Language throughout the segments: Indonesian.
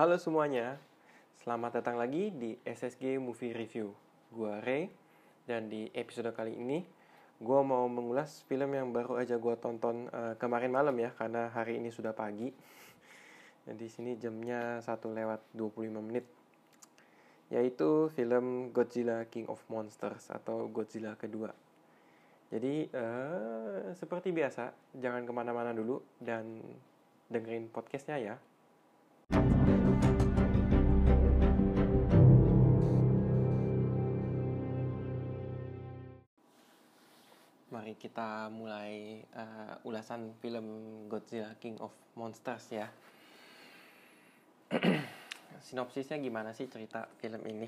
Halo semuanya, selamat datang lagi di SSG Movie Review. Gua Ray, dan di episode kali ini gua mau mengulas film yang baru aja gua tonton uh, kemarin malam ya, karena hari ini sudah pagi. Dan di sini jamnya 1 lewat 25 menit. Yaitu film Godzilla King of Monsters atau Godzilla kedua. Jadi uh, seperti biasa, jangan ke mana-mana dulu dan dengerin podcastnya ya. Mari kita mulai uh, ulasan film Godzilla King of Monsters ya. Sinopsisnya gimana sih cerita film ini?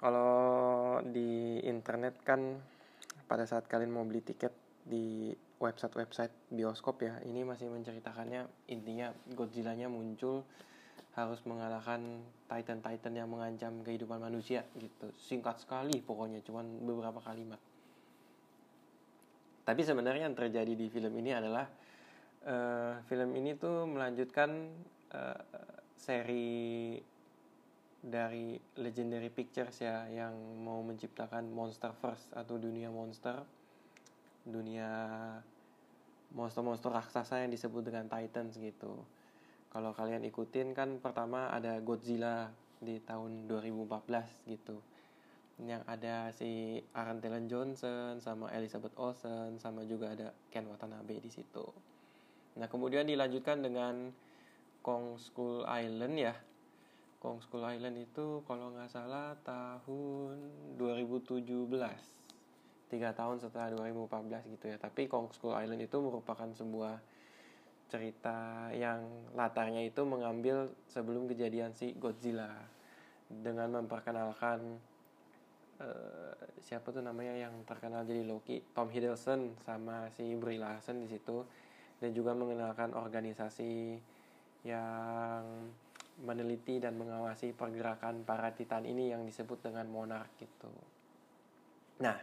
Kalau di internet kan pada saat kalian mau beli tiket di website-website bioskop ya, ini masih menceritakannya intinya Godzilla-nya muncul harus mengalahkan Titan-Titan yang mengancam kehidupan manusia gitu. Singkat sekali pokoknya, cuman beberapa kalimat tapi sebenarnya yang terjadi di film ini adalah uh, film ini tuh melanjutkan uh, seri dari Legendary Pictures ya yang mau menciptakan Monster First atau dunia monster, dunia monster-monster raksasa yang disebut dengan Titans gitu. Kalau kalian ikutin kan pertama ada Godzilla di tahun 2014 gitu yang ada si Aaron Taylor Johnson sama Elizabeth Olsen sama juga ada Ken Watanabe di situ. Nah kemudian dilanjutkan dengan Kong School Island ya. Kong School Island itu kalau nggak salah tahun 2017 tiga tahun setelah 2014 gitu ya tapi Kong School Island itu merupakan sebuah cerita yang latarnya itu mengambil sebelum kejadian si Godzilla dengan memperkenalkan uh, siapa tuh namanya yang terkenal jadi Loki Tom Hiddleston sama si Brie Larson di situ dan juga mengenalkan organisasi yang meneliti dan mengawasi pergerakan para titan ini yang disebut dengan Monarch gitu. Nah,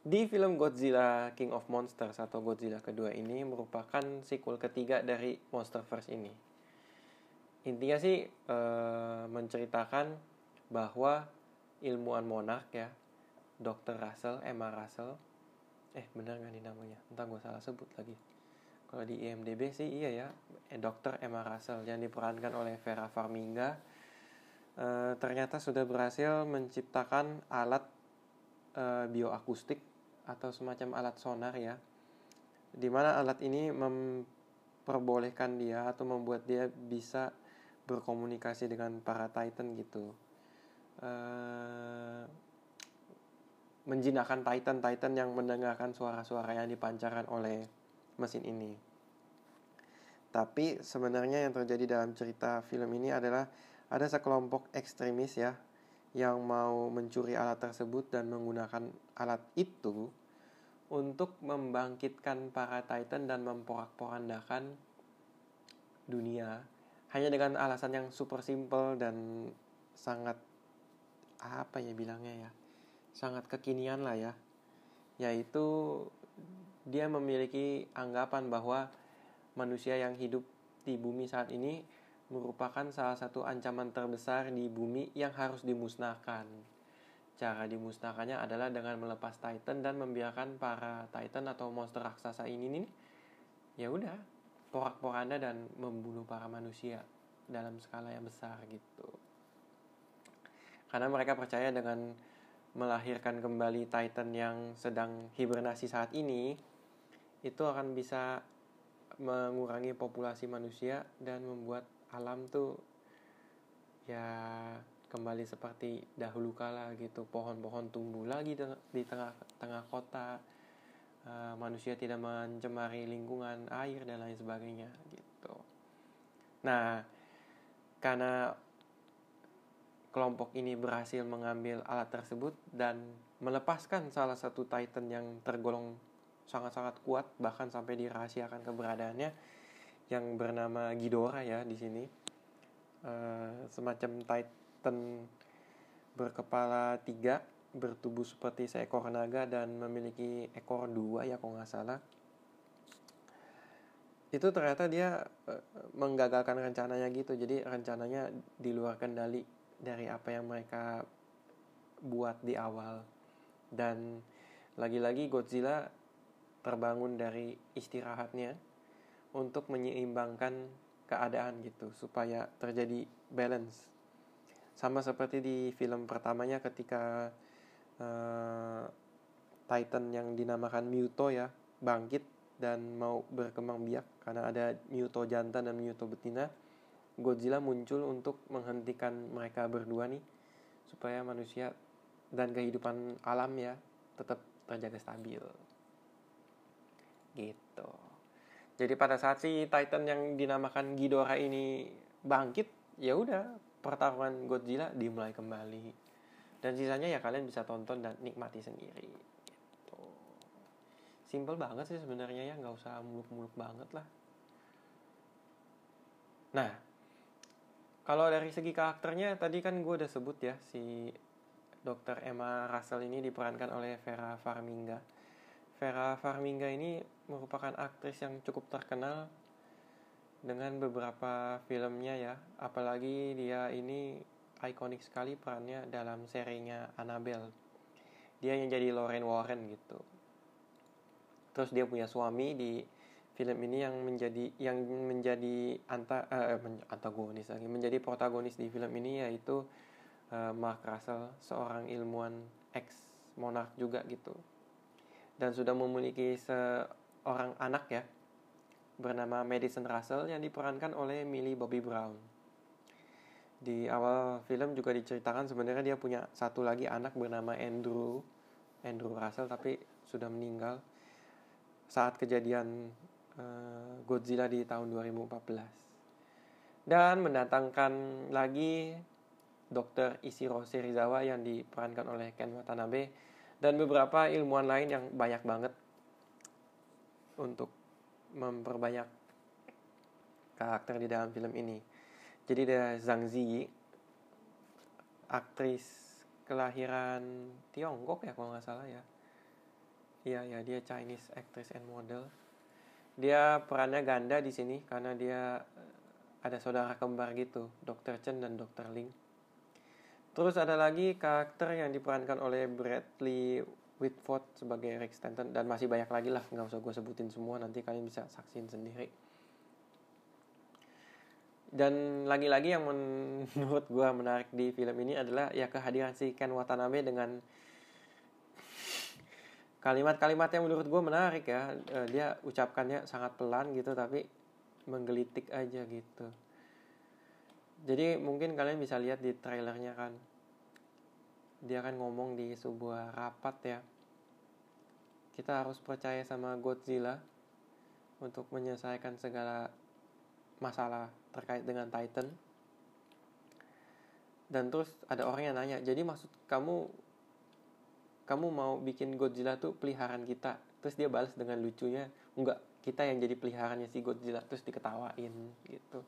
di film Godzilla King of Monsters atau Godzilla kedua ini merupakan sequel ketiga dari Monsterverse ini. Intinya sih e, menceritakan bahwa ilmuwan monark ya. Dr. Russell Emma Russell. Eh bener gak nih namanya? Entah gue salah sebut lagi. Kalau di IMDb sih iya ya. Eh, Dr. Emma Russell yang diperankan oleh Vera Farmiga. E, ternyata sudah berhasil menciptakan alat e, bioakustik atau semacam alat sonar ya. Di mana alat ini memperbolehkan dia atau membuat dia bisa berkomunikasi dengan para titan gitu uh, menjinakkan Titan-Titan yang mendengarkan suara-suara yang dipancarkan oleh mesin ini. Tapi sebenarnya yang terjadi dalam cerita film ini adalah ada sekelompok ekstremis ya yang mau mencuri alat tersebut dan menggunakan alat itu untuk membangkitkan para Titan dan memporak-porandakan dunia hanya dengan alasan yang super simple dan sangat apa ya bilangnya ya sangat kekinian lah ya yaitu dia memiliki anggapan bahwa manusia yang hidup di bumi saat ini merupakan salah satu ancaman terbesar di bumi yang harus dimusnahkan. Cara dimusnahkannya adalah dengan melepas Titan dan membiarkan para Titan atau monster raksasa ini nih ya udah porak-poranda dan membunuh para manusia dalam skala yang besar gitu. Karena mereka percaya dengan melahirkan kembali Titan yang sedang hibernasi saat ini, itu akan bisa mengurangi populasi manusia dan membuat alam tuh ya kembali seperti dahulu kala gitu. Pohon-pohon tumbuh lagi di tengah-tengah kota. Uh, manusia tidak mencemari lingkungan air dan lain sebagainya gitu. Nah karena kelompok ini berhasil mengambil alat tersebut dan melepaskan salah satu Titan yang tergolong sangat-sangat kuat bahkan sampai dirahasiakan keberadaannya yang bernama Ghidorah ya di sini. Uh, semacam Titan berkepala tiga bertubuh seperti seekor naga dan memiliki ekor dua ya kalau nggak salah. Itu ternyata dia uh, menggagalkan rencananya gitu. Jadi rencananya di luar kendali dari apa yang mereka buat di awal. Dan lagi-lagi Godzilla terbangun dari istirahatnya untuk menyeimbangkan keadaan gitu supaya terjadi balance. Sama seperti di film pertamanya ketika uh, Titan yang dinamakan Muto ya bangkit dan mau berkembang biak karena ada Muto jantan dan Muto betina Godzilla muncul untuk menghentikan mereka berdua nih supaya manusia dan kehidupan alam ya tetap terjaga stabil. Gitu. Jadi pada saat si Titan yang dinamakan Ghidorah ini bangkit ya udah pertarungan Godzilla dimulai kembali. Dan sisanya ya kalian bisa tonton dan nikmati sendiri. Gitu. Simple banget sih sebenarnya ya nggak usah muluk-muluk banget lah. Nah kalau dari segi karakternya tadi kan gue udah sebut ya si Dr. Emma Russell ini diperankan oleh Vera Farminga. Vera Farminga ini merupakan aktris yang cukup terkenal dengan beberapa filmnya ya apalagi dia ini ikonik sekali perannya dalam serinya Annabelle dia yang jadi Lauren Warren gitu terus dia punya suami di film ini yang menjadi yang menjadi anta uh, antagonis lagi menjadi protagonis di film ini yaitu uh, Mark Russell seorang ilmuwan ex monark juga gitu dan sudah memiliki seorang anak ya bernama Madison Russell yang diperankan oleh Millie Bobby Brown. Di awal film juga diceritakan sebenarnya dia punya satu lagi anak bernama Andrew, Andrew Russell tapi sudah meninggal saat kejadian uh, Godzilla di tahun 2014. Dan mendatangkan lagi Dr. Ishiro Serizawa yang diperankan oleh Ken Watanabe dan beberapa ilmuwan lain yang banyak banget untuk memperbanyak karakter di dalam film ini. Jadi ada Zhang Ziyi, aktris kelahiran Tiongkok ya kalau nggak salah ya. Iya ya dia Chinese actress and model. Dia perannya ganda di sini karena dia eh, ada saudara kembar gitu, Dr. Chen dan Dr. Ling. Terus ada lagi karakter yang diperankan oleh Bradley Whitford sebagai Rick Stanton dan masih banyak lagi lah nggak usah gue sebutin semua nanti kalian bisa saksiin sendiri dan lagi-lagi yang menurut gue menarik di film ini adalah ya kehadiran si Ken Watanabe dengan kalimat-kalimat yang menurut gue menarik ya. Eh, dia ucapkannya sangat pelan gitu tapi menggelitik aja gitu. Jadi mungkin kalian bisa lihat di trailernya kan. Dia kan ngomong di sebuah rapat ya. Kita harus percaya sama Godzilla untuk menyelesaikan segala masalah terkait dengan Titan. Dan terus ada orang yang nanya jadi maksud kamu kamu mau bikin Godzilla tuh peliharaan kita. Terus dia balas dengan lucunya enggak kita yang jadi peliharaannya si Godzilla. Terus diketawain gitu.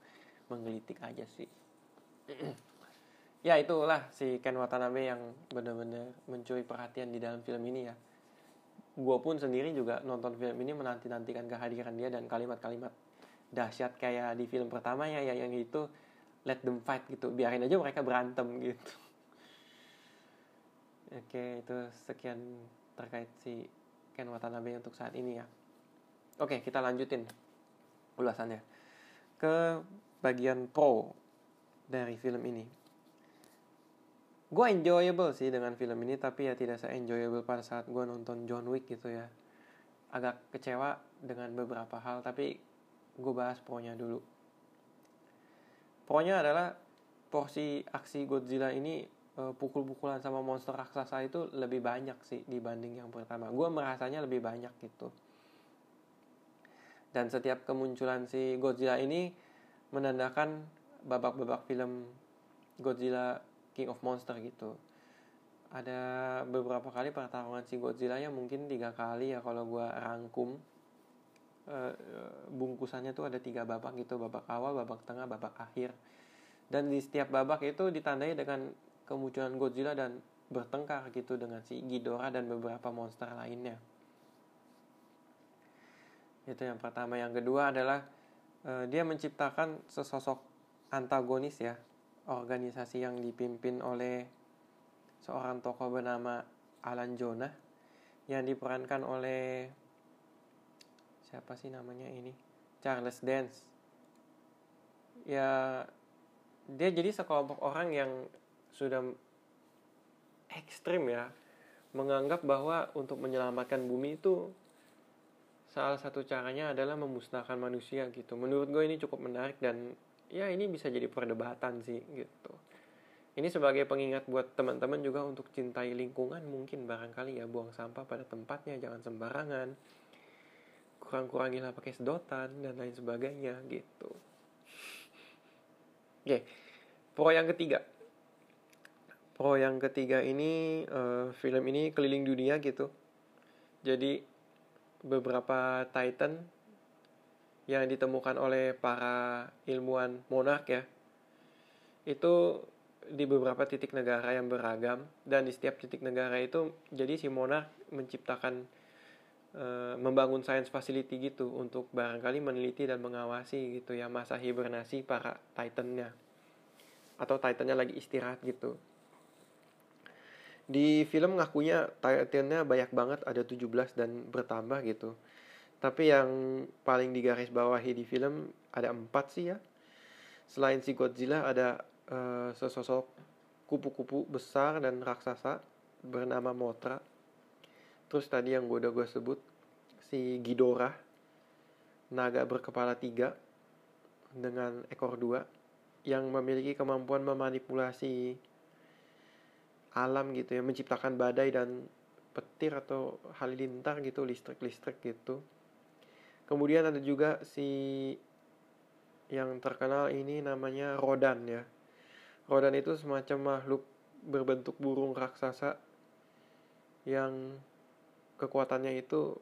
Menggelitik aja sih. Ya itulah si Ken Watanabe yang benar-benar mencuri perhatian di dalam film ini ya. Gue pun sendiri juga nonton film ini menanti-nantikan kehadiran dia dan kalimat-kalimat dahsyat kayak di film pertamanya ya yang itu let them fight gitu. Biarin aja mereka berantem gitu oke itu sekian terkait si Ken Watanabe untuk saat ini ya. Oke kita lanjutin ulasannya. Ke bagian pro dari film ini. Gue enjoyable sih dengan film ini tapi ya tidak se enjoyable pada saat gue nonton John Wick gitu ya. Agak kecewa dengan beberapa hal tapi gue bahas pro-nya dulu. Pro-nya adalah porsi aksi Godzilla ini uh, pukul-pukulan sama monster raksasa itu lebih banyak sih dibanding yang pertama. Gue merasanya lebih banyak gitu. Dan setiap kemunculan si Godzilla ini menandakan babak-babak film Godzilla King of Monster gitu. Ada beberapa kali pertarungan si Godzilla nya mungkin tiga kali ya kalau gue rangkum. E, bungkusannya tuh ada tiga babak gitu. Babak awal babak tengah babak akhir. Dan di setiap babak itu ditandai dengan kemunculan Godzilla dan bertengkar gitu dengan si Ghidorah dan beberapa monster lainnya. Itu yang pertama. Yang kedua adalah uh, dia menciptakan sesosok antagonis ya organisasi yang dipimpin oleh seorang tokoh bernama Alan Jonah yang diperankan oleh siapa sih namanya ini? Charles Dance. Ya dia jadi sekelompok orang yang sudah ekstrim ya menganggap bahwa untuk menyelamatkan bumi itu salah satu caranya adalah memusnahkan manusia gitu. Menurut gue ini cukup menarik dan ya ini bisa jadi perdebatan sih gitu. Ini sebagai pengingat buat teman-teman juga untuk cintai lingkungan mungkin barangkali ya buang sampah pada tempatnya jangan sembarangan kurang-kurangilah pakai sedotan dan lain sebagainya gitu. Oke pro yang ketiga pro yang ketiga ini uh, film ini keliling dunia gitu. Jadi beberapa titan yang ditemukan oleh para ilmuwan monark ya itu di beberapa titik negara yang beragam. Dan di setiap titik negara itu jadi si monark menciptakan e, membangun science facility gitu untuk barangkali meneliti dan mengawasi gitu ya masa hibernasi para titannya. Atau titannya lagi istirahat gitu di film ngakunya titannya banyak banget ada 17 dan bertambah gitu tapi yang paling digaris bawahi di film ada empat sih ya. Selain si Godzilla ada uh, sesosok kupu-kupu besar dan raksasa bernama Motra. Terus tadi yang gue udah gue sebut si Ghidorah, naga berkepala tiga dengan ekor dua yang memiliki kemampuan memanipulasi alam gitu ya, menciptakan badai dan petir atau halilintar gitu, listrik-listrik gitu. Kemudian ada juga si yang terkenal ini namanya Rodan ya. Rodan itu semacam makhluk berbentuk burung raksasa yang kekuatannya itu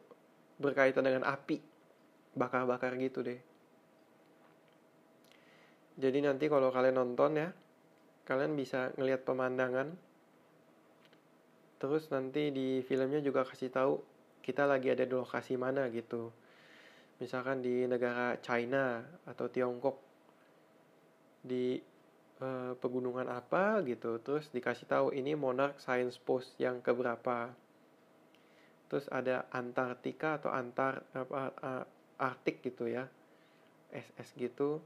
berkaitan dengan api. Bakar-bakar gitu deh. Jadi nanti kalau kalian nonton ya, kalian bisa ngelihat pemandangan. Terus nanti di filmnya juga kasih tahu kita lagi ada di lokasi mana gitu. Misalkan di negara China atau Tiongkok. Di uh, pegunungan apa gitu. Terus dikasih tahu ini Monarch Science Post yang keberapa. Terus ada Antartika atau Antar apa Arktik gitu ya. SS gitu.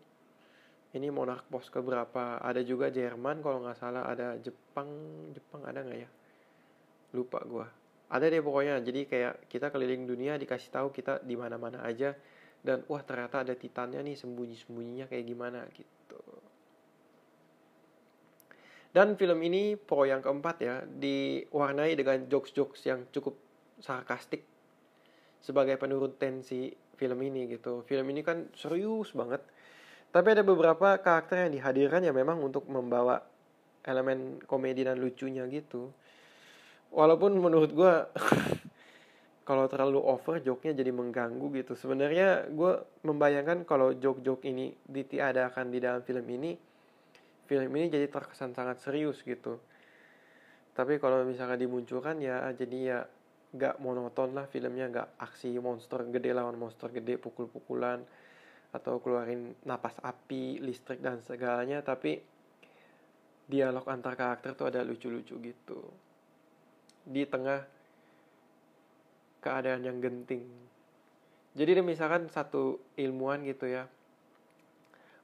Ini Monarch Post keberapa. Ada juga Jerman kalau nggak salah. Ada Jepang Jepang ada nggak ya lupa gua. Ada deh pokoknya. Jadi kayak kita keliling dunia dikasih tahu kita di mana mana aja. Dan wah ternyata ada titannya nih sembunyi sembunyinya kayak gimana gitu. Dan film ini pro yang keempat ya diwarnai dengan jokes-jokes yang cukup sarkastik sebagai penurun tensi film ini gitu. Film ini kan serius banget. Tapi ada beberapa karakter yang dihadirkan ya memang untuk membawa elemen komedi dan lucunya gitu walaupun menurut gue kalau terlalu over joke-nya jadi mengganggu gitu. Sebenarnya gue membayangkan kalau joke-joke ini ditiadakan di dalam film ini film ini jadi terkesan sangat serius gitu. Tapi kalau misalnya dimunculkan ya jadi ya gak monoton lah filmnya gak aksi monster gede lawan monster gede pukul-pukulan atau keluarin napas api listrik dan segalanya. Tapi dialog antar karakter tuh ada lucu-lucu gitu di tengah keadaan yang genting. Jadi misalkan satu ilmuwan gitu ya,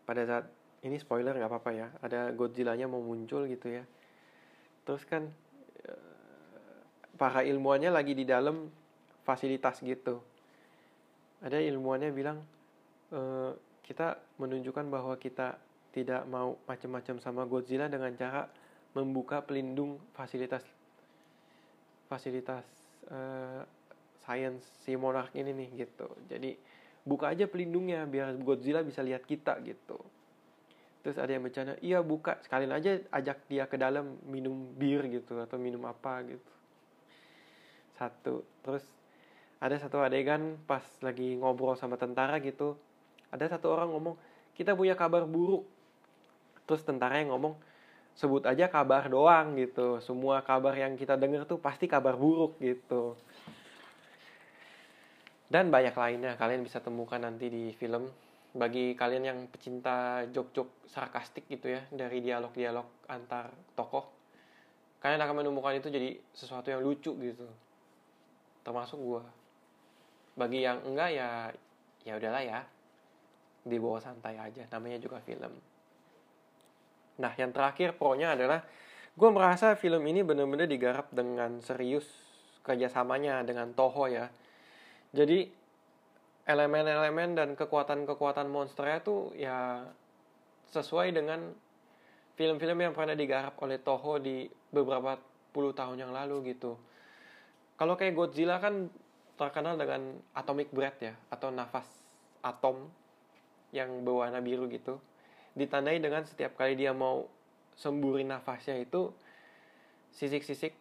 pada saat ini spoiler nggak apa-apa ya, ada Godzilla-nya mau muncul gitu ya. Terus kan eh, para ilmuwannya lagi di dalam fasilitas gitu. Ada ilmuwannya bilang e, kita menunjukkan bahwa kita tidak mau macam-macam sama Godzilla dengan cara membuka pelindung fasilitas fasilitas uh, science si monarch ini nih gitu. Jadi buka aja pelindungnya biar Godzilla bisa lihat kita gitu. Terus ada yang bercanda iya buka. Sekalian aja ajak dia ke dalam minum bir gitu atau minum apa gitu. Satu. Terus ada satu adegan pas lagi ngobrol sama tentara gitu. Ada satu orang ngomong kita punya kabar buruk. Terus tentara yang ngomong sebut aja kabar doang gitu. Semua kabar yang kita dengar tuh pasti kabar buruk gitu. Dan banyak lainnya kalian bisa temukan nanti di film. Bagi kalian yang pecinta jok-jok sarkastik gitu ya dari dialog-dialog antar tokoh kalian akan menemukan itu jadi sesuatu yang lucu gitu. Termasuk gue bagi yang enggak ya ya udahlah ya. Dibawa santai aja namanya juga film nah yang terakhir pro-nya adalah gue merasa film ini benar-benar digarap dengan serius kerjasamanya dengan Toho ya jadi elemen-elemen dan kekuatan-kekuatan monsternya tuh ya sesuai dengan film-film yang pernah digarap oleh Toho di beberapa puluh tahun yang lalu gitu. Kalau kayak Godzilla kan terkenal dengan atomic breath ya atau nafas atom yang berwarna biru gitu. Ditandai dengan setiap kali dia mau semburin nafasnya itu sisik-sisik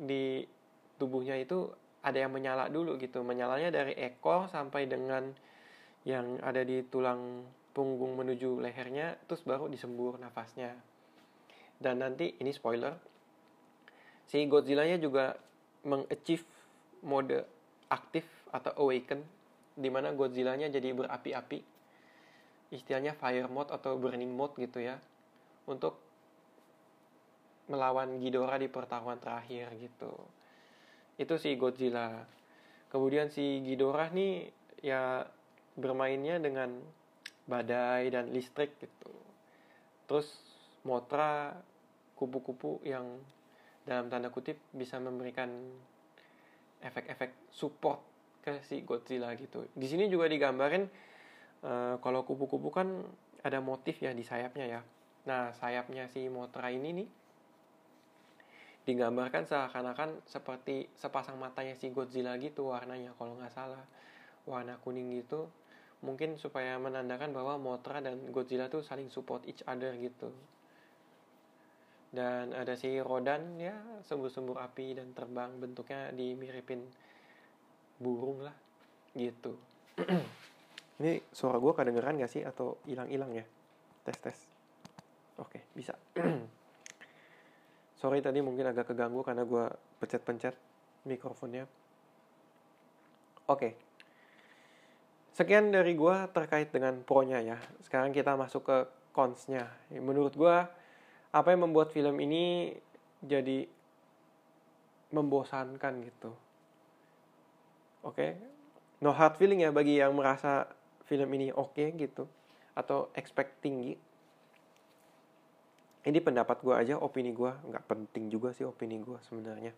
di tubuhnya itu ada yang menyala dulu gitu. Menyalanya dari ekor sampai dengan yang ada di tulang punggung menuju lehernya terus baru disembur nafasnya. Dan nanti ini spoiler si Godzilla-nya juga mengachieve mode aktif atau awaken di mana Godzilla-nya jadi berapi-api istilahnya fire mode atau burning mode gitu ya untuk melawan Ghidorah di pertarungan terakhir gitu. Itu si Godzilla. Kemudian si Ghidorah nih ya bermainnya dengan badai dan listrik gitu. Terus Motra kupu-kupu yang dalam tanda kutip bisa memberikan efek-efek support ke si Godzilla gitu. Di sini juga digambarin uh, kalau kupu-kupu kan ada motif ya di sayapnya ya. Nah sayapnya si Motra ini nih digambarkan seakan-akan seperti sepasang matanya si Godzilla gitu warnanya kalau nggak salah. Warna kuning gitu mungkin supaya menandakan bahwa Mothra dan Godzilla tuh saling support each other gitu. Dan ada si Rodan ya sembur-sembur api dan terbang bentuknya dimiripin burung lah gitu ini suara gue kedengeran gak sih? Atau hilang-hilang ya? Tes tes oke bisa. Sorry tadi mungkin agak keganggu karena gue pencet-pencet mikrofonnya. Oke. Sekian dari gue terkait dengan pro-nya ya. Sekarang kita masuk ke cons-nya. Menurut gue apa yang membuat film ini jadi membosankan gitu? Oke. No hard feeling ya bagi yang merasa film ini oke okay, gitu atau expect tinggi ini pendapat gue aja opini gue nggak penting juga sih opini gue sebenarnya.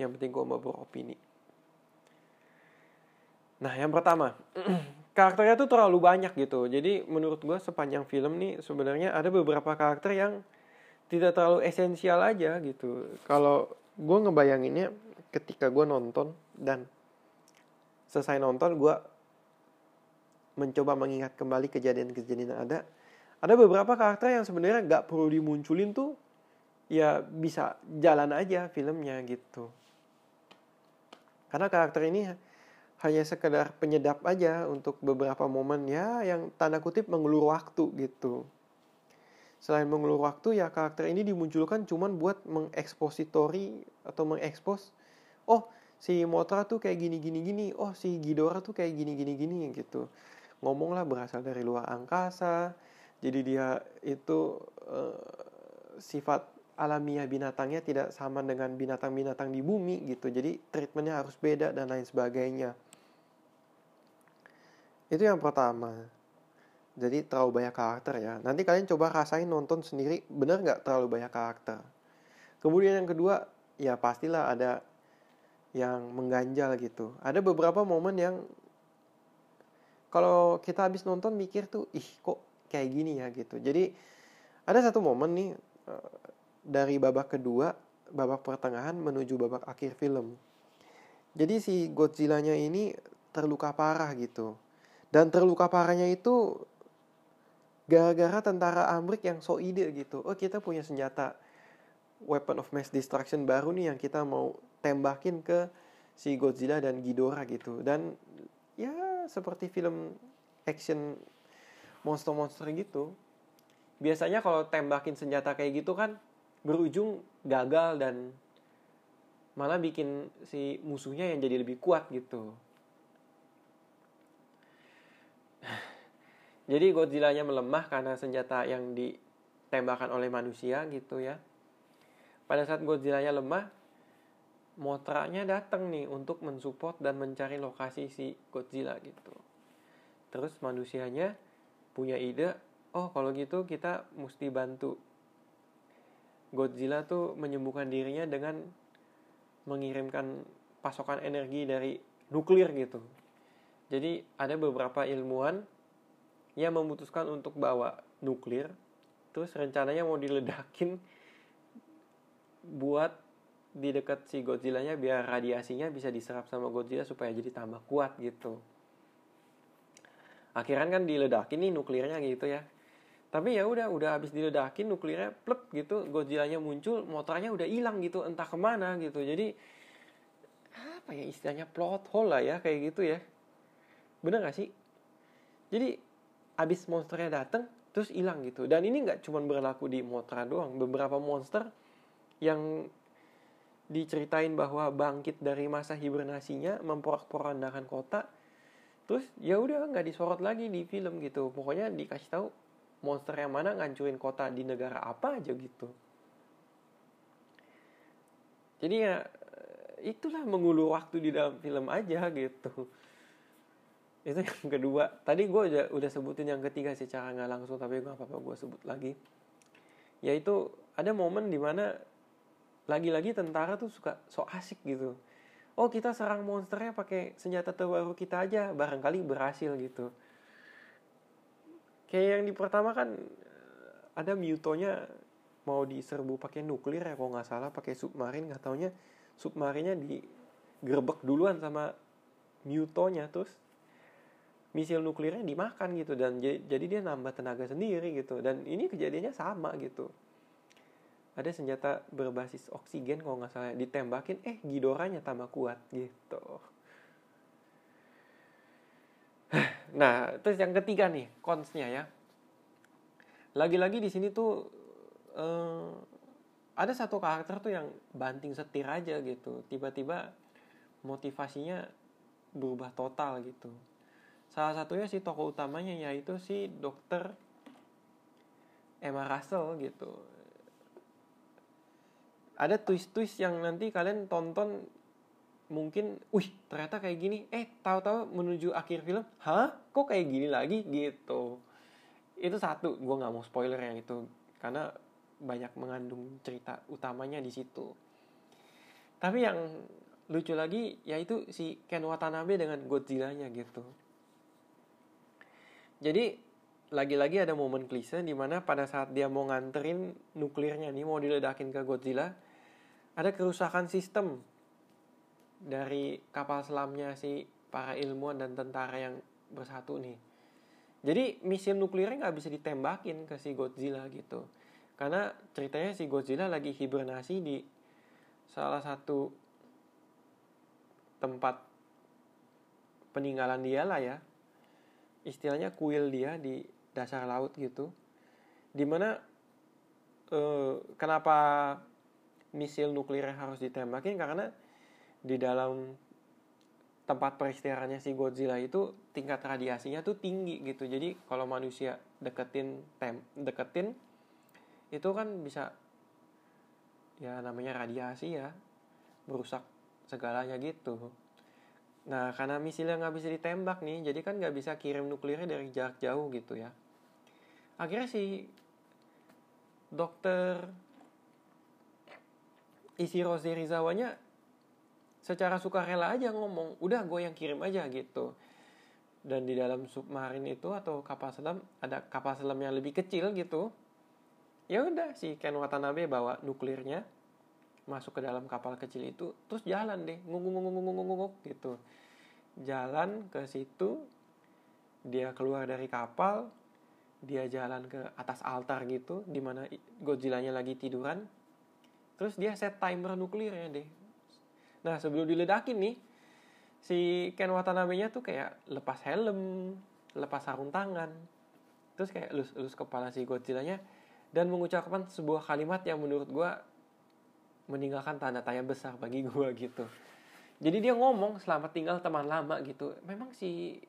Yang penting gue mau beropini nah yang pertama karakternya tuh terlalu banyak gitu. Jadi menurut gue sepanjang film nih sebenarnya ada beberapa karakter yang tidak terlalu esensial aja gitu. Kalau gue ngebayanginnya ketika gue nonton dan selesai nonton gue mencoba mengingat kembali kejadian-kejadian yang ada ada beberapa karakter yang sebenarnya nggak perlu dimunculin tuh ya bisa jalan aja filmnya gitu. Karena karakter ini hanya sekedar penyedap aja untuk beberapa momen ya yang tanda kutip mengulur waktu gitu. Selain mengulur waktu ya karakter ini dimunculkan cuman buat mengekspositori atau mengekspos oh si Motra tuh kayak gini gini gini oh si Ghidorah tuh kayak gini gini gini gitu ngomong lah berasal dari luar angkasa jadi dia itu uh, sifat alamiah binatangnya tidak sama dengan binatang-binatang di bumi gitu. Jadi treatmentnya harus beda dan lain sebagainya. Itu yang pertama. Jadi terlalu banyak karakter ya. Nanti kalian coba rasain nonton sendiri, bener nggak terlalu banyak karakter. Kemudian yang kedua, ya pastilah ada yang mengganjal gitu. Ada beberapa momen yang kalau kita habis nonton mikir tuh, ih kok kayak gini ya gitu. Jadi ada satu momen nih eh, dari babak kedua, babak pertengahan menuju babak akhir film. Jadi si Godzilla-nya ini terluka parah gitu. Dan terluka parahnya itu gara-gara tentara Amrik yang so ide gitu. Oh kita punya senjata weapon of mass destruction baru nih yang kita mau tembakin ke si Godzilla dan Ghidorah gitu. Dan ya seperti film action monster-monster gitu biasanya kalau tembakin senjata kayak gitu kan berujung gagal dan malah bikin si musuhnya yang jadi lebih kuat gitu. Jadi Godzilla-nya melemah karena senjata yang ditembakkan oleh manusia gitu ya. Pada saat Godzilla-nya lemah Motranya datang nih untuk mensupport dan mencari lokasi si Godzilla gitu terus manusianya punya ide oh kalau gitu kita mesti bantu Godzilla tuh menyembuhkan dirinya dengan mengirimkan pasokan energi dari nuklir gitu. Jadi ada beberapa ilmuwan yang memutuskan untuk bawa nuklir, terus rencananya mau diledakin buat di dekat si Godzilla-nya biar radiasinya bisa diserap sama Godzilla supaya jadi tambah kuat gitu. Akhirnya kan diledakin nih nuklirnya gitu ya. Tapi ya udah udah habis diledakin nuklirnya plep gitu Godzilla-nya muncul motornya udah hilang gitu entah ke mana gitu. Jadi apa ya istilahnya plot hole lah ya kayak gitu ya. Bener gak sih? Jadi habis monsternya dateng terus hilang gitu. Dan ini nggak cuma berlaku di Motra doang beberapa monster yang diceritain bahwa bangkit dari masa hibernasinya memporak-porandakan kota terus ya udah nggak disorot lagi di film gitu pokoknya dikasih tahu monster yang mana ngancurin kota di negara apa aja gitu. Jadi ya itulah mengulur waktu di dalam film aja gitu. Itu yang kedua. Tadi gue udah, udah sebutin yang ketiga secara nggak langsung tapi gue apa-apa gue sebut lagi. Yaitu ada momen di mana lagi-lagi tentara tuh suka so asik gitu. Oh kita serang monsternya pakai senjata terbaru kita aja, barangkali berhasil gitu. Kayak yang di pertama kan eh, ada Mutonya mau diserbu pakai nuklir ya kalau nggak salah pakai submarin. Nggak taunya submarinnya digerebek duluan sama Mutonya terus misil nuklirnya dimakan gitu. Dan jadi dia nambah tenaga sendiri gitu. Dan ini kejadiannya sama gitu ada senjata berbasis oksigen kalau nggak salah ditembakin eh Gidoranya tambah kuat gitu Nah, terus yang ketiga nih, konsnya ya. Lagi-lagi di sini tuh uh, ada satu karakter tuh yang banting setir aja gitu. Tiba-tiba motivasinya berubah total gitu. Salah satunya si tokoh utamanya yaitu si dokter Emma Russell gitu. Ada twist-twist yang nanti kalian tonton mungkin, wih ternyata kayak gini, eh tahu-tahu menuju akhir film, hah kok kayak gini lagi gitu. Itu satu, gue nggak mau spoiler yang itu karena banyak mengandung cerita utamanya di situ. Tapi yang lucu lagi yaitu si Ken Watanabe dengan Godzilla-nya gitu. Jadi lagi-lagi ada momen klise di mana pada saat dia mau nganterin nuklirnya nih mau diledakin ke Godzilla, ada kerusakan sistem dari kapal selamnya si para ilmuwan dan tentara yang bersatu nih. Jadi misil nuklirnya nggak bisa ditembakin ke si Godzilla gitu. Karena ceritanya si Godzilla lagi hibernasi di salah satu tempat peninggalan dia lah ya. Istilahnya kuil dia di dasar laut gitu. Di mana eh, kenapa misil nuklirnya harus ditembakin karena di dalam tempat peristirahatnya si Godzilla itu tingkat radiasinya tuh tinggi gitu. Jadi kalau manusia deketin tem deketin itu kan bisa ya namanya radiasi ya merusak segalanya gitu. Nah karena misilnya nggak bisa ditembak nih, jadi kan nggak bisa kirim nuklirnya dari jarak jauh gitu ya. Akhirnya si dokter Ishiro Serizawa-nya secara sukarela aja ngomong udah gue yang kirim aja gitu. Dan di dalam submarin itu atau kapal selam ada kapal selam yang lebih kecil gitu ya udah si Ken Watanabe bawa nuklirnya masuk ke dalam kapal kecil itu terus jalan deh ngungung ngungung ngungung ngungung gitu. Jalan ke situ dia keluar dari kapal dia jalan ke atas altar gitu di mana Godzilla-nya lagi tiduran terus dia set timer nuklirnya deh Nah sebelum diledakin nih, si Ken Watanabe-nya tuh kayak lepas helm, lepas sarung tangan, terus kayak elus-elus kepala si Godzilla-nya dan mengucapkan sebuah kalimat yang menurut gue meninggalkan tanda tanya besar bagi gue gitu. Jadi dia ngomong selamat tinggal teman lama gitu. Memang si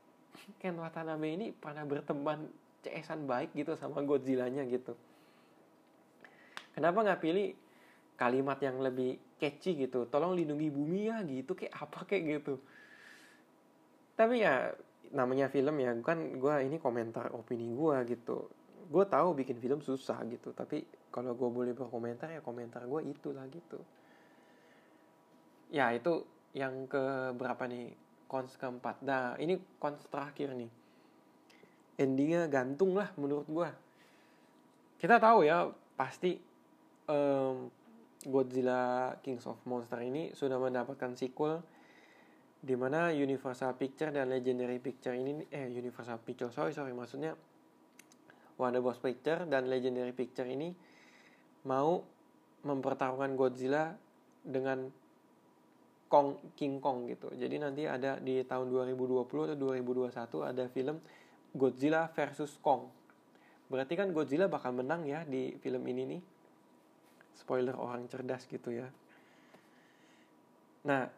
Ken Watanabe ini pernah berteman ceesan baik gitu sama Godzilla-nya gitu kenapa nggak pilih kalimat yang lebih catchy gitu. Tolong lindungi bumi ya gitu. Kayak apa kayak gitu. Tapi ya namanya film ya kan gue ini komentar opini gue gitu. Gue tahu bikin film susah gitu tapi kalau gue boleh berkomentar ya komentar gue itulah gitu. Ya itu yang ke berapa nih? Cons keempat. Nah ini cons terakhir nih. Endingnya gantung lah menurut gue kita tahu ya pasti um, Godzilla Kings of Monster ini sudah mendapatkan sequel di mana Universal Picture dan Legendary Picture ini eh Universal Picture sorry sorry maksudnya Warner Bros Picture dan Legendary Picture ini mau mempertaruhkan Godzilla dengan Kong King Kong gitu. Jadi nanti ada di tahun 2020 atau 2021 ada film Godzilla versus Kong. Berarti kan Godzilla bakal menang ya di film ini nih spoiler orang cerdas gitu ya. Nah,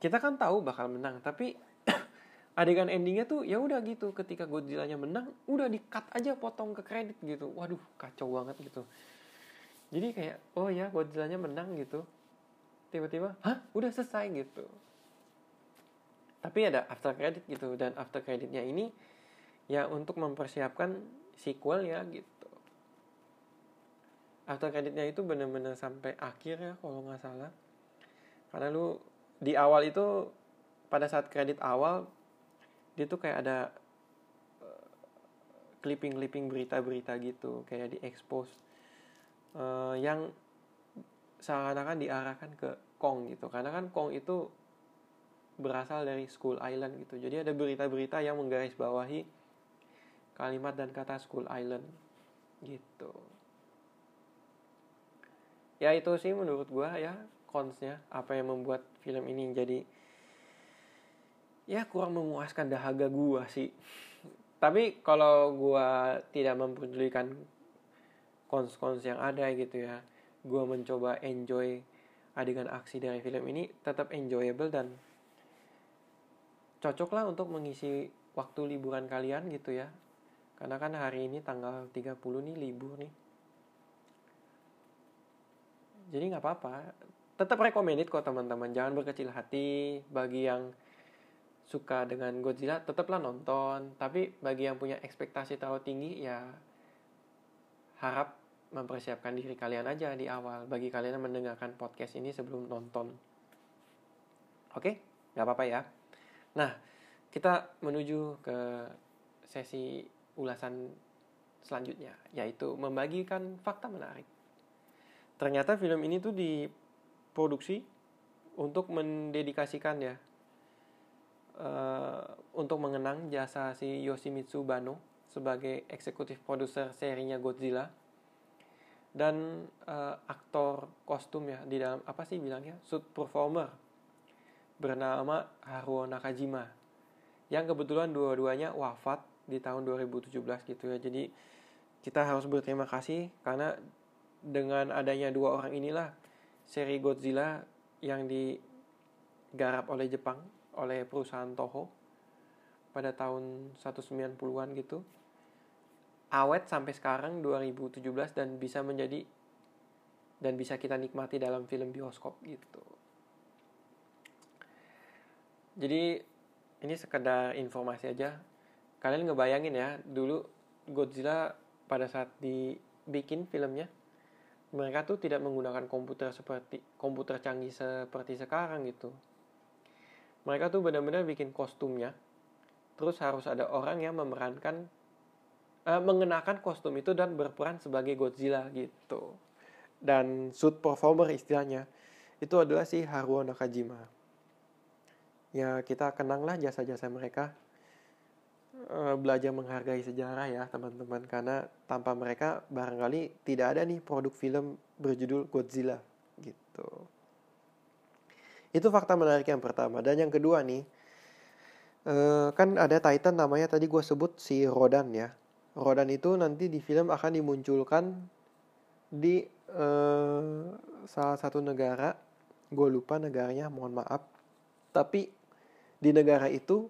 kita kan tahu bakal menang, tapi adegan endingnya tuh ya udah gitu. Ketika Godzilla-nya menang, udah di cut aja potong ke kredit gitu. Waduh, kacau banget gitu. Jadi kayak, oh ya Godzilla-nya menang gitu. Tiba-tiba, hah? Udah selesai gitu. Tapi ada after credit gitu dan after creditnya ini ya untuk mempersiapkan sequel ya gitu after creditnya itu bener-bener sampai akhir ya kalau nggak salah. Karena lu di awal itu pada saat kredit awal dia tuh kayak ada uh, clipping-clipping berita-berita gitu kayak di expose uh, yang seakan-akan diarahkan ke Kong gitu. Karena kan Kong itu berasal dari School Island gitu. Jadi ada berita-berita yang menggarisbawahi kalimat dan kata School Island gitu ya itu sih menurut gue ya konsnya apa yang membuat film ini jadi ya kurang memuaskan dahaga gue sih. Tapi kalau gue tidak mempedulikan kons-kons yang ada gitu ya gue mencoba enjoy adegan aksi dari film ini tetap enjoyable dan cocok lah untuk mengisi waktu liburan kalian gitu ya. Karena kan hari ini tanggal 30 nih libur nih jadi nggak apa-apa. Tetap recommended kok teman-teman. Jangan berkecil hati. Bagi yang suka dengan Godzilla tetaplah nonton. Tapi bagi yang punya ekspektasi terlalu tinggi ya harap mempersiapkan diri kalian aja di awal. Bagi kalian yang mendengarkan podcast ini sebelum nonton. Oke? Nggak apa-apa ya. Nah kita menuju ke sesi ulasan selanjutnya yaitu membagikan fakta menarik ternyata film ini tuh diproduksi untuk mendedikasikan ya uh, untuk mengenang jasa si Yoshimitsu Bano sebagai eksekutif produser serinya Godzilla dan uh, aktor kostum ya di dalam apa sih bilangnya suit performer bernama Haruo Nakajima yang kebetulan dua-duanya wafat di tahun 2017 gitu ya. Jadi kita harus berterima kasih karena dengan adanya dua orang inilah seri Godzilla yang digarap oleh Jepang oleh perusahaan Toho pada tahun 190-an gitu awet sampai sekarang 2017 dan bisa menjadi dan bisa kita nikmati dalam film bioskop gitu. Jadi ini sekedar informasi aja. Kalian ngebayangin ya, dulu Godzilla pada saat dibikin filmnya mereka tuh tidak menggunakan komputer seperti komputer canggih seperti sekarang gitu. Mereka tuh benar-benar bikin kostumnya. Terus harus ada orang yang memerankan uh, mengenakan kostum itu dan berperan sebagai Godzilla gitu. Dan suit performer istilahnya itu adalah si Haruo Nakajima. Ya kita kenanglah jasa-jasa mereka Eh, belajar menghargai sejarah ya teman-teman karena tanpa mereka barangkali tidak ada nih produk film berjudul Godzilla gitu. Itu fakta menarik yang pertama dan yang kedua nih uh, kan ada Titan namanya tadi gue sebut si Rodan ya. Rodan itu nanti di film akan dimunculkan di uh, salah satu negara, gue lupa negaranya, mohon maaf. Tapi di negara itu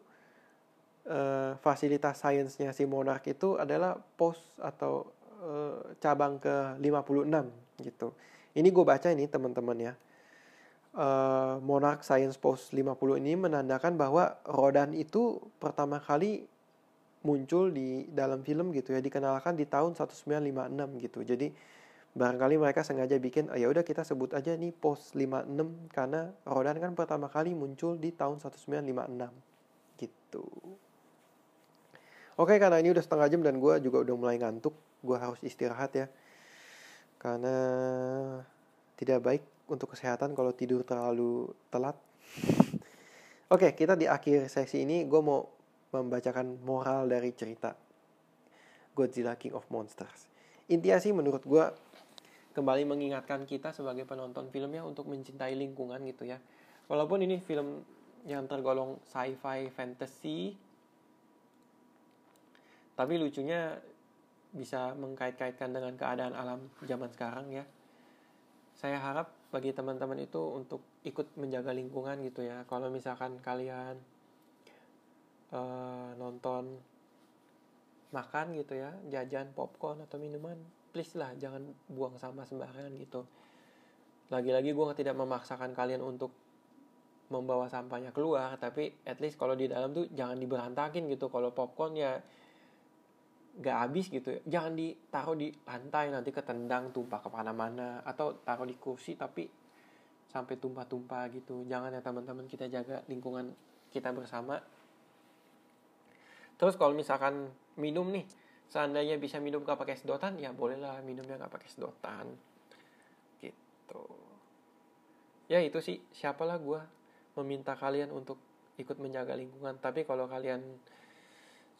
uh, fasilitas sainsnya si Monarch itu adalah pos atau uh, cabang ke 56 gitu. Ini gue baca ini teman-teman ya. Uh, Monarch Science Post 50 ini menandakan bahwa Rodan itu pertama kali muncul di dalam film gitu ya dikenalkan di tahun 1956 gitu. Jadi barangkali mereka sengaja bikin oh, ya udah kita sebut aja nih Post 56 karena Rodan kan pertama kali muncul di tahun 1956 gitu. Oke karena ini udah setengah jam dan gue juga udah mulai ngantuk, gue harus istirahat ya karena tidak baik untuk kesehatan kalau tidur terlalu telat. Oke, kita di akhir sesi ini gue mau membacakan moral dari cerita Godzilla King of Monsters. Intinya sih menurut gue kembali mengingatkan kita sebagai penonton filmnya untuk mencintai lingkungan gitu ya. Walaupun ini film yang tergolong sci-fi fantasy, tapi lucunya bisa mengkait-kaitkan dengan keadaan alam zaman sekarang ya. Saya harap bagi teman-teman itu untuk ikut menjaga lingkungan gitu ya. Kalau misalkan kalian uh, nonton makan gitu ya, jajan popcorn atau minuman, please lah jangan buang sampah sembarangan gitu. Lagi-lagi gue tidak memaksakan kalian untuk membawa sampahnya keluar, tapi at least kalau di dalam tuh jangan diberantakin gitu. Kalau popcorn ya gak habis gitu. Jangan ditaruh di lantai nanti ketendang tumpah ke mana-mana atau taruh di kursi tapi sampai tumpah-tumpah gitu. Jangan ya teman-teman kita jaga lingkungan kita bersama. Terus kalau misalkan minum nih, seandainya bisa minum gak pakai sedotan, ya bolehlah minumnya gak pakai sedotan. Gitu. Ya itu sih, siapalah gue meminta kalian untuk ikut menjaga lingkungan. Tapi kalau kalian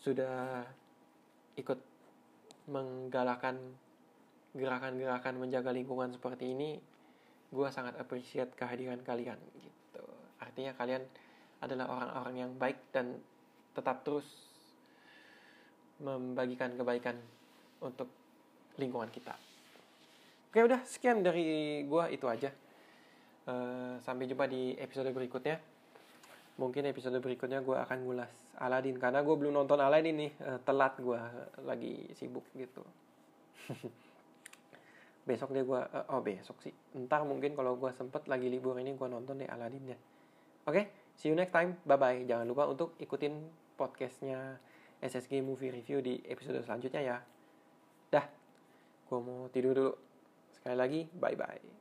sudah ikut menggalakkan gerakan-gerakan menjaga lingkungan seperti ini, gue sangat appreciate kehadiran kalian gitu. Artinya kalian adalah orang-orang yang baik dan tetap terus membagikan kebaikan untuk lingkungan kita. Oke udah sekian dari gue itu aja. Uh, sampai jumpa di episode berikutnya mungkin episode berikutnya gue akan ngulas Aladin karena gue belum nonton Aladin nih. Uh, telat gue lagi sibuk gitu. Besok deh gue oh besok sih. Entar mungkin kalau gue sempet lagi libur ini gue nonton deh Aladin ya. Oke okay, see you next time. Bye bye jangan lupa untuk ikutin podcastnya SSG Movie Review di episode selanjutnya ya. Dah. Gue mau tidur dulu. Sekali lagi bye bye